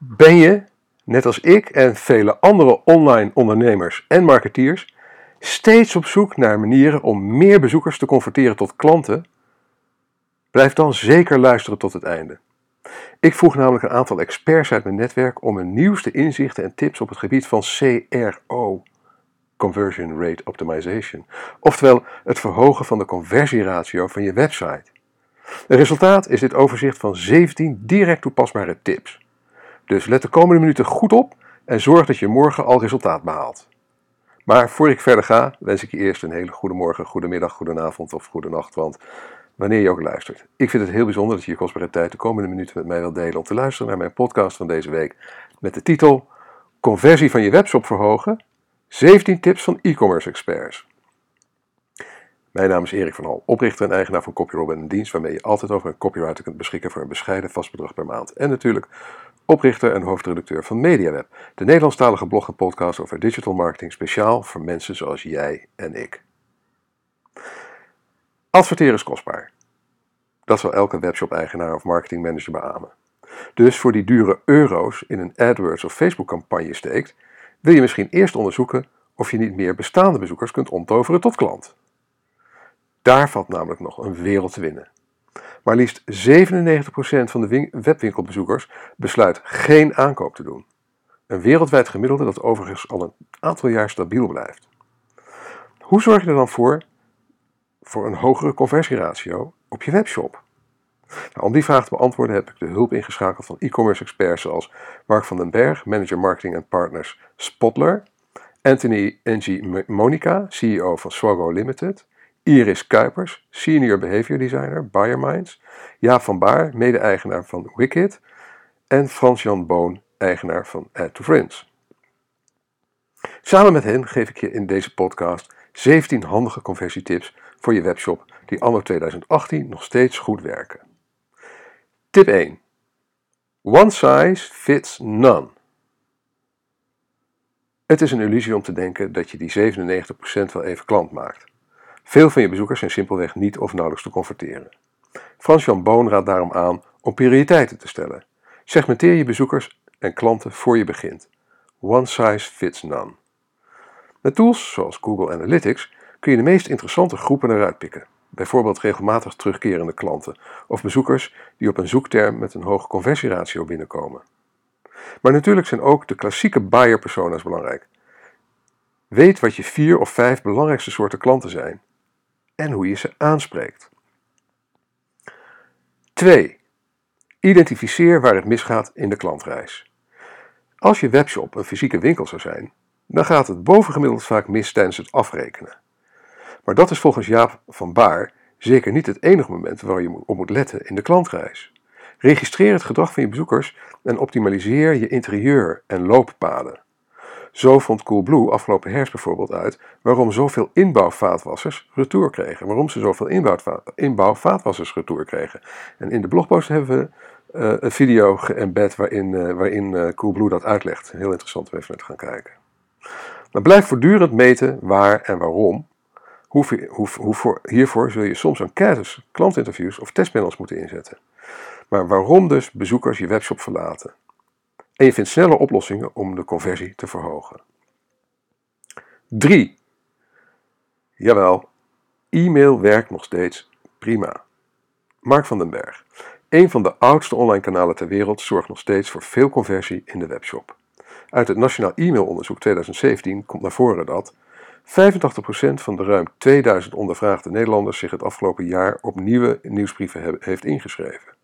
Ben je, net als ik en vele andere online ondernemers en marketeers, steeds op zoek naar manieren om meer bezoekers te converteren tot klanten? Blijf dan zeker luisteren tot het einde. Ik vroeg namelijk een aantal experts uit mijn netwerk om hun nieuwste inzichten en tips op het gebied van CRO, Conversion Rate Optimization, oftewel het verhogen van de conversieratio van je website. Het resultaat is dit overzicht van 17 direct toepasbare tips. Dus let de komende minuten goed op en zorg dat je morgen al resultaat behaalt. Maar voor ik verder ga, wens ik je eerst een hele goede morgen, goede middag, goede avond of goede nacht, want wanneer je ook luistert. Ik vind het heel bijzonder dat je je kostbare tijd de komende minuten met mij wilt delen om te luisteren naar mijn podcast van deze week met de titel Conversie van je webshop verhogen, 17 tips van e-commerce experts. Mijn naam is Erik van Hal, oprichter en eigenaar van CopyRob en een dienst waarmee je altijd over een copywriter kunt beschikken voor een bescheiden vast bedrag per maand. En natuurlijk oprichter en hoofdredacteur van MediaWeb, de Nederlandstalige blog en podcast over digital marketing speciaal voor mensen zoals jij en ik. Adverteren is kostbaar. Dat zal elke webshop-eigenaar of marketingmanager beamen. Dus voor die dure euro's in een AdWords of Facebook-campagne steekt, wil je misschien eerst onderzoeken of je niet meer bestaande bezoekers kunt omtoveren tot klant. Daar valt namelijk nog een wereld te winnen. Maar liefst 97% van de webwinkelbezoekers besluit geen aankoop te doen. Een wereldwijd gemiddelde dat overigens al een aantal jaar stabiel blijft. Hoe zorg je er dan voor voor een hogere conversieratio op je webshop? Nou, om die vraag te beantwoorden heb ik de hulp ingeschakeld van e-commerce experts zoals Mark van den Berg, manager marketing en partners Spotler, Anthony Ng Monica, CEO van Swago Limited, Iris Kuipers, Senior Behavior Designer, Buyerminds, Jaap van Baar, mede-eigenaar van Wicked en Frans-Jan Boon, eigenaar van Add to Friends. Samen met hen geef ik je in deze podcast 17 handige conversietips voor je webshop die anno 2018 nog steeds goed werken. Tip 1. One size fits none. Het is een illusie om te denken dat je die 97% wel even klant maakt. Veel van je bezoekers zijn simpelweg niet of nauwelijks te converteren. Frans-Jan Boon raadt daarom aan om prioriteiten te stellen. Segmenteer je bezoekers en klanten voor je begint. One size fits none. Met tools zoals Google Analytics kun je de meest interessante groepen eruit pikken. Bijvoorbeeld regelmatig terugkerende klanten of bezoekers die op een zoekterm met een hoge conversieratio binnenkomen. Maar natuurlijk zijn ook de klassieke buyer persona's belangrijk. Weet wat je vier of vijf belangrijkste soorten klanten zijn en hoe je ze aanspreekt. 2. Identificeer waar het misgaat in de klantreis. Als je webshop een fysieke winkel zou zijn, dan gaat het bovengemiddeld vaak mis tijdens het afrekenen. Maar dat is volgens Jaap van Baar zeker niet het enige moment waar je op moet letten in de klantreis. Registreer het gedrag van je bezoekers en optimaliseer je interieur en looppaden. Zo vond Coolblue afgelopen herfst bijvoorbeeld uit waarom zoveel inbouwvaatwassers retour kregen. Waarom ze zoveel inbouwvaatwassers retour kregen. En in de blogpost hebben we uh, een video geëmbed waarin, uh, waarin uh, Coolblue dat uitlegt. Heel interessant om even naar te gaan kijken. Maar blijf voortdurend meten waar en waarom. Hoe, hoe, hoe voor, hiervoor zul je soms enquêtes, klantinterviews of testpanels moeten inzetten. Maar waarom dus bezoekers je webshop verlaten? En je vindt snelle oplossingen om de conversie te verhogen. 3. Jawel, e-mail werkt nog steeds prima. Mark van den Berg. Een van de oudste online kanalen ter wereld zorgt nog steeds voor veel conversie in de webshop. Uit het Nationaal E-mailonderzoek 2017 komt naar voren dat 85% van de ruim 2000 ondervraagde Nederlanders zich het afgelopen jaar op nieuwe nieuwsbrieven heeft ingeschreven.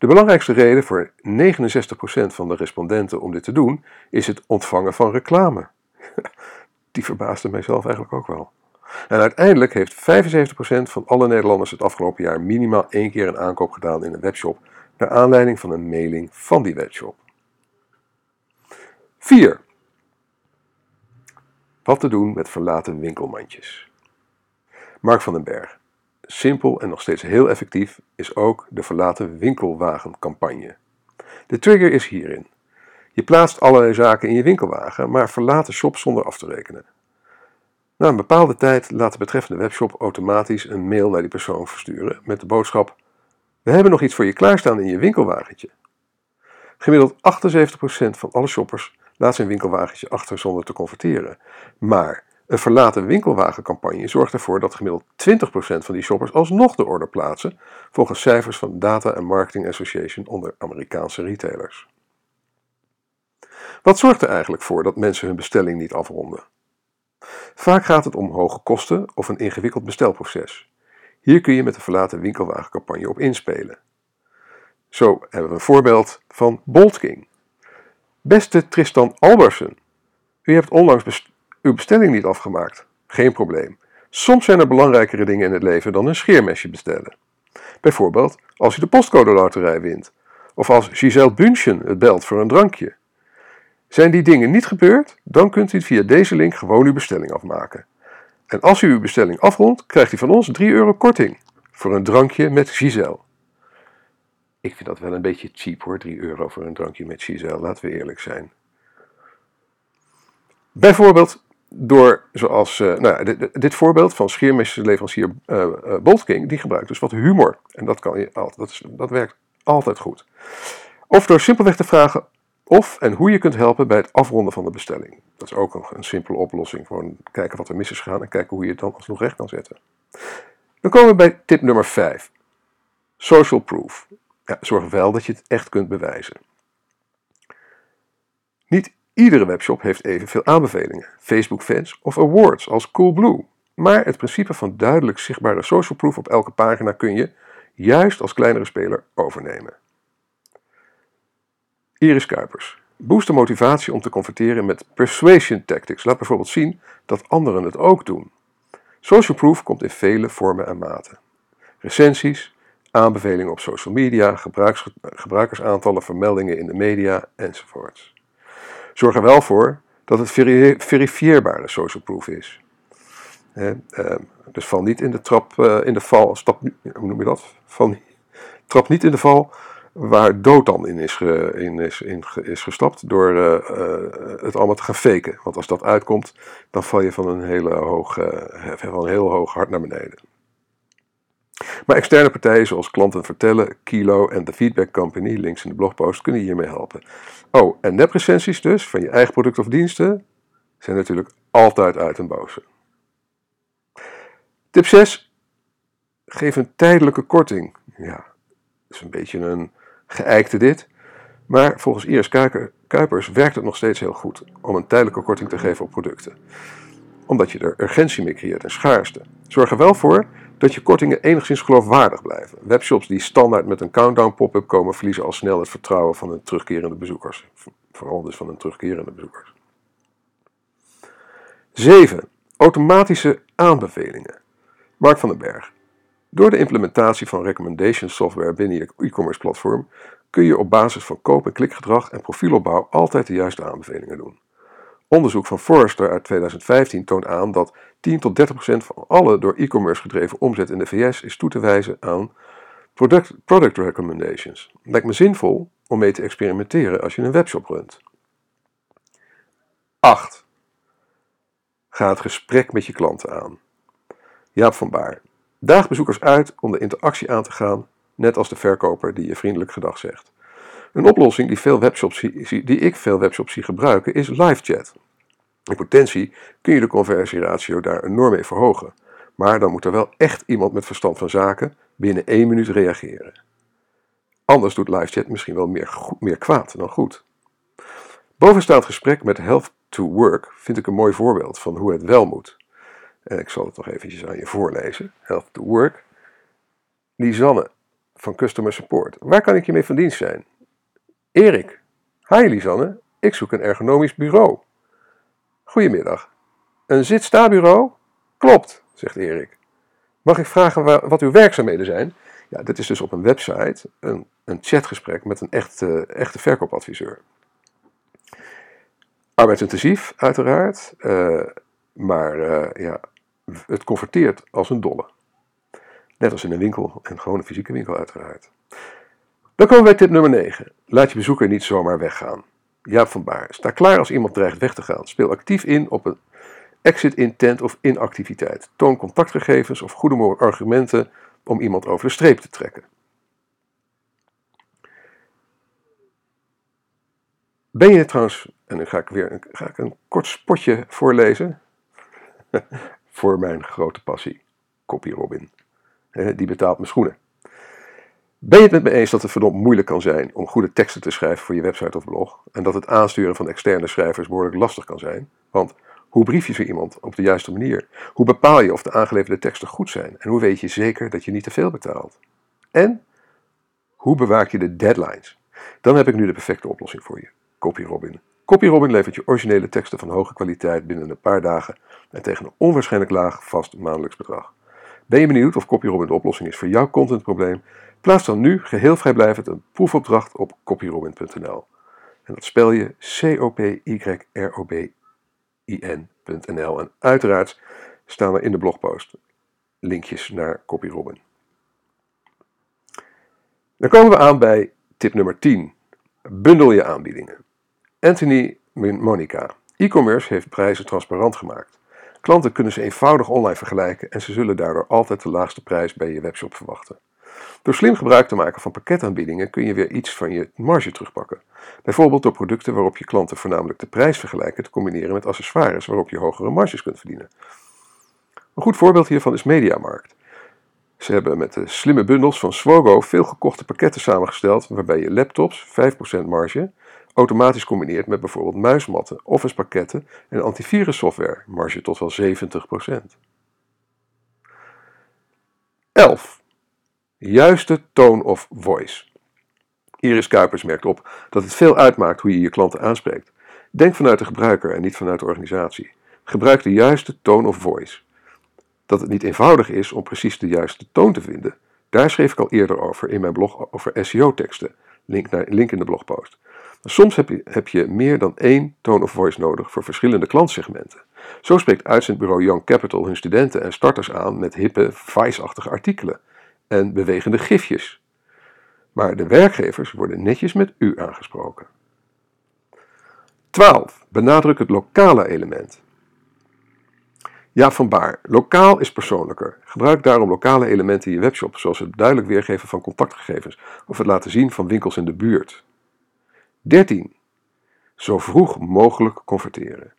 De belangrijkste reden voor 69% van de respondenten om dit te doen is het ontvangen van reclame. Die verbaasde mijzelf eigenlijk ook wel. En uiteindelijk heeft 75% van alle Nederlanders het afgelopen jaar minimaal één keer een aankoop gedaan in een webshop, naar aanleiding van een mailing van die webshop. 4. Wat te doen met verlaten winkelmandjes. Mark van den Berg simpel en nog steeds heel effectief is ook de verlaten winkelwagencampagne. De trigger is hierin. Je plaatst allerlei zaken in je winkelwagen, maar verlaat de shop zonder af te rekenen. Na een bepaalde tijd laat de betreffende webshop automatisch een mail naar die persoon versturen met de boodschap: We hebben nog iets voor je klaarstaan in je winkelwagentje. Gemiddeld 78% van alle shoppers laat zijn winkelwagentje achter zonder te converteren. Maar een verlaten winkelwagencampagne zorgt ervoor dat gemiddeld 20% van die shoppers alsnog de order plaatsen, volgens cijfers van Data and Marketing Association onder Amerikaanse retailers. Wat zorgt er eigenlijk voor dat mensen hun bestelling niet afronden? Vaak gaat het om hoge kosten of een ingewikkeld bestelproces. Hier kun je met de verlaten winkelwagencampagne op inspelen. Zo hebben we een voorbeeld van Bolt King. Beste Tristan Albersen, u hebt onlangs uw bestelling niet afgemaakt. Geen probleem. Soms zijn er belangrijkere dingen in het leven dan een scheermesje bestellen. Bijvoorbeeld als u de postcode loterij wint, of als Giselle Bunchen het belt voor een drankje. Zijn die dingen niet gebeurd, dan kunt u via deze link gewoon uw bestelling afmaken. En als u uw bestelling afrondt, krijgt u van ons 3 euro korting voor een drankje met Giselle. Ik vind dat wel een beetje cheap hoor, 3 euro voor een drankje met Giselle, laten we eerlijk zijn. Bijvoorbeeld door, zoals, uh, nou, dit, dit, voorbeeld van scheermessenleverancier uh, uh, Boltking, die gebruikt dus wat humor. En dat, kan je altijd, dat, is, dat werkt altijd goed. Of door simpelweg te vragen of en hoe je kunt helpen bij het afronden van de bestelling. Dat is ook een, een simpele oplossing. Gewoon kijken wat er mis is gegaan en kijken hoe je het dan alsnog recht kan zetten. Dan komen we bij tip nummer 5. Social proof. Zorg wel dat je het echt kunt bewijzen. Niet iedere webshop heeft evenveel aanbevelingen, Facebook-fans of awards als Coolblue. Maar het principe van duidelijk zichtbare social proof op elke pagina kun je, juist als kleinere speler, overnemen. Iris Kuipers. Boost de motivatie om te converteren met persuasion tactics. Laat bijvoorbeeld zien dat anderen het ook doen. Social proof komt in vele vormen en maten. Recensies, aanbevelingen op social media, gebruikersaantallen, vermeldingen in de media enzovoorts. Zorg er wel voor dat het verifieerbare social proof is. Ehm, dus val niet in de trap, eh, in de val, stap, hoe noem je dat? Val, trap niet in de val waar dood dan in is, in is, in is gestapt door uh, het allemaal te gaan faken. Want als dat uitkomt, dan val je van een, hele hoog, uh, van een heel hoog hart naar beneden. Maar externe partijen zoals Klanten Vertellen, Kilo en de Feedback Company, links in de blogpost, kunnen hiermee helpen. Oh, en neprecensies dus, van je eigen product of diensten, zijn natuurlijk altijd uit en boze. Tip 6. Geef een tijdelijke korting. Ja, is een beetje een geëikte dit. Maar volgens Iris Kuipers werkt het nog steeds heel goed om een tijdelijke korting te geven op producten. Omdat je er urgentie mee creëert en schaarste. Zorg er wel voor dat je kortingen enigszins geloofwaardig blijven. Webshops die standaard met een countdown pop-up komen, verliezen al snel het vertrouwen van hun terugkerende bezoekers. Vooral dus van hun terugkerende bezoekers. 7. Automatische aanbevelingen. Mark van den Berg. Door de implementatie van recommendation software binnen je e-commerce platform kun je op basis van koop- en klikgedrag en profielopbouw altijd de juiste aanbevelingen doen. Onderzoek van Forrester uit 2015 toont aan dat 10 tot 30 procent van alle door e-commerce gedreven omzet in de VS is toe te wijzen aan product, product recommendations. Lijkt me zinvol om mee te experimenteren als je een webshop runt. 8. Ga het gesprek met je klanten aan. Jaap van Baar. Daag bezoekers uit om de interactie aan te gaan, net als de verkoper die je vriendelijk gedag zegt. Een oplossing die, veel webshops, die ik veel webshops zie gebruiken is live chat. In potentie kun je de conversieratio daar enorm mee verhogen, maar dan moet er wel echt iemand met verstand van zaken binnen één minuut reageren. Anders doet live chat misschien wel meer, meer kwaad dan goed. Bovenstaand gesprek met Health to Work vind ik een mooi voorbeeld van hoe het wel moet. En ik zal het nog eventjes aan je voorlezen. Health to Work. Lisanne van Customer Support. Waar kan ik je mee van dienst zijn? Erik. Hi Lisanne, ik zoek een ergonomisch bureau. Goedemiddag. Een zit-sta-bureau? Klopt, zegt Erik. Mag ik vragen wat uw werkzaamheden zijn? Ja, dit is dus op een website een, een chatgesprek met een echte, echte verkoopadviseur. Arbeidsintensief, uiteraard. Uh, maar uh, ja, het converteert als een dolle. Net als in een winkel, een fysieke winkel uiteraard. Dan komen we bij tip nummer 9. Laat je bezoeker niet zomaar weggaan. Jaap van Baar. Sta klaar als iemand dreigt weg te gaan. Speel actief in op een exit intent of inactiviteit. Toon contactgegevens of goede argumenten om iemand over de streep te trekken. Ben je trouwens, en dan ga ik weer ga ik een kort spotje voorlezen voor mijn grote passie, Copy Robin. Die betaalt mijn schoenen. Ben je het met me eens dat het verdomd moeilijk kan zijn om goede teksten te schrijven voor je website of blog? En dat het aansturen van externe schrijvers behoorlijk lastig kan zijn? Want hoe brief je zo iemand op de juiste manier? Hoe bepaal je of de aangeleverde teksten goed zijn? En hoe weet je zeker dat je niet te veel betaalt? En hoe bewaak je de deadlines? Dan heb ik nu de perfecte oplossing voor je. CopyRobin. CopyRobin levert je originele teksten van hoge kwaliteit binnen een paar dagen en tegen een onwaarschijnlijk laag vast maandelijks bedrag. Ben je benieuwd of CopyRobin de oplossing is voor jouw contentprobleem? Plaats dan nu geheel vrijblijvend een proefopdracht op copyrobin.nl. En dat spel je C-O-P-Y-R-O-B-I-N.nl. En uiteraard staan er in de blogpost linkjes naar CopyRobin. Dan komen we aan bij tip nummer 10. Bundel je aanbiedingen. Anthony Monica. E-commerce heeft prijzen transparant gemaakt. Klanten kunnen ze eenvoudig online vergelijken en ze zullen daardoor altijd de laagste prijs bij je webshop verwachten. Door slim gebruik te maken van pakketaanbiedingen kun je weer iets van je marge terugpakken. Bijvoorbeeld door producten waarop je klanten voornamelijk de prijs vergelijken te combineren met accessoires waarop je hogere marges kunt verdienen. Een goed voorbeeld hiervan is Mediamarkt. Ze hebben met de slimme bundels van Swogo veel gekochte pakketten samengesteld waarbij je laptops, 5% marge, automatisch combineert met bijvoorbeeld muismatten, office pakketten en antivirussoftware, marge tot wel 70%. 11. Juiste tone of voice. Iris Kuipers merkt op dat het veel uitmaakt hoe je je klanten aanspreekt. Denk vanuit de gebruiker en niet vanuit de organisatie. Gebruik de juiste tone of voice. Dat het niet eenvoudig is om precies de juiste toon te vinden, daar schreef ik al eerder over in mijn blog over SEO-teksten. Link, naar, link in de blogpost. Soms heb je, heb je meer dan één tone of voice nodig voor verschillende klantsegmenten. Zo spreekt uitzendbureau Young Capital hun studenten en starters aan met hippe, vice-achtige artikelen en bewegende gifjes. Maar de werkgevers worden netjes met u aangesproken. 12. Benadruk het lokale element. Ja, van Baar. Lokaal is persoonlijker. Gebruik daarom lokale elementen in je webshop, zoals het duidelijk weergeven van contactgegevens of het laten zien van winkels in de buurt. 13. Zo vroeg mogelijk converteren.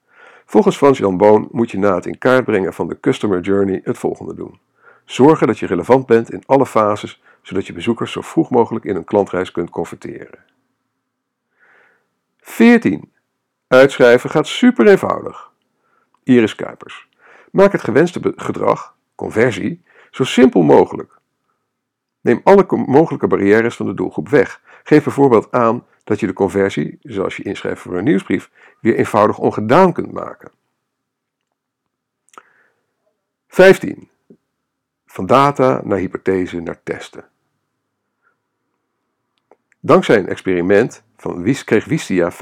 Volgens Frans-Jan Boon moet je na het in kaart brengen van de customer journey het volgende doen. Zorgen dat je relevant bent in alle fases, zodat je bezoekers zo vroeg mogelijk in een klantreis kunt converteren. 14. Uitschrijven gaat super eenvoudig. Iris Kuipers. Maak het gewenste gedrag, conversie, zo simpel mogelijk. Neem alle mogelijke barrières van de doelgroep weg. Geef bijvoorbeeld aan dat je de conversie, zoals je inschrijft voor een nieuwsbrief, weer eenvoudig ongedaan kunt maken. 15. Van data naar hypothese naar testen. Dankzij een experiment van kreeg Wistia 15%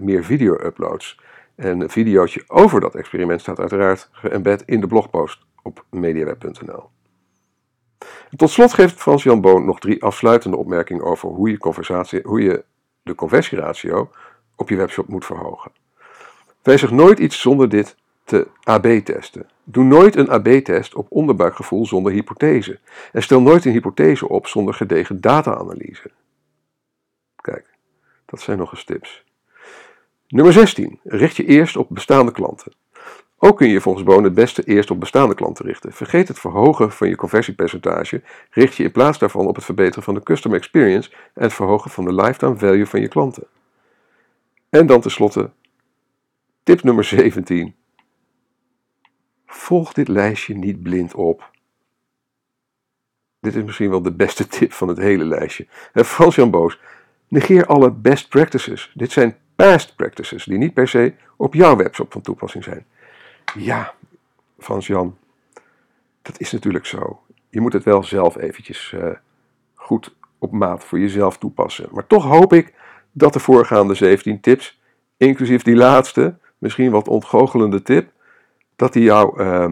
meer video-uploads. En een videootje over dat experiment staat uiteraard geëmbed in de blogpost op mediaweb.nl. Tot slot geeft Frans-Jan Boon nog drie afsluitende opmerkingen over hoe je, hoe je de conversieratio op je webshop moet verhogen. Wijzig nooit iets zonder dit te AB-testen. Doe nooit een AB-test op onderbuikgevoel zonder hypothese. En stel nooit een hypothese op zonder gedegen data-analyse. Kijk, dat zijn nog eens tips. Nummer 16. Richt je eerst op bestaande klanten. Ook kun je volgens Boon het beste eerst op bestaande klanten richten. Vergeet het verhogen van je conversiepercentage. Richt je in plaats daarvan op het verbeteren van de customer experience en het verhogen van de lifetime value van je klanten. En dan tenslotte tip nummer 17. Volg dit lijstje niet blind op. Dit is misschien wel de beste tip van het hele lijstje. Frans-Jan Boos. Negeer alle best practices. Dit zijn past practices die niet per se op jouw webshop van toepassing zijn. Ja, Frans-Jan, dat is natuurlijk zo. Je moet het wel zelf eventjes uh, goed op maat voor jezelf toepassen. Maar toch hoop ik dat de voorgaande 17 tips, inclusief die laatste, misschien wat ontgoochelende tip, dat die jou uh,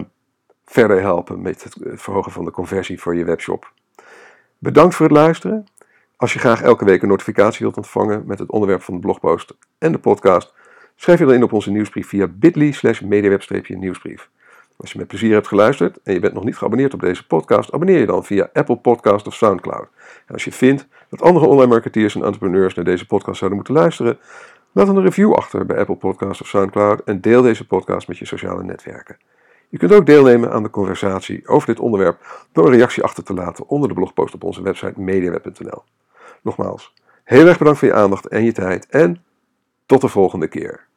verder helpen met het verhogen van de conversie voor je webshop. Bedankt voor het luisteren. Als je graag elke week een notificatie wilt ontvangen met het onderwerp van de blogpost en de podcast, schrijf je dan in op onze nieuwsbrief via bit.ly slash nieuwsbrief Als je met plezier hebt geluisterd en je bent nog niet geabonneerd op deze podcast, abonneer je dan via Apple Podcast of SoundCloud. En als je vindt dat andere online marketeers en entrepreneurs naar deze podcast zouden moeten luisteren, laat een review achter bij Apple Podcast of SoundCloud en deel deze podcast met je sociale netwerken. Je kunt ook deelnemen aan de conversatie over dit onderwerp door een reactie achter te laten onder de blogpost op onze website mediaweb.nl. Nogmaals, heel erg bedankt voor je aandacht en je tijd en tot de volgende keer.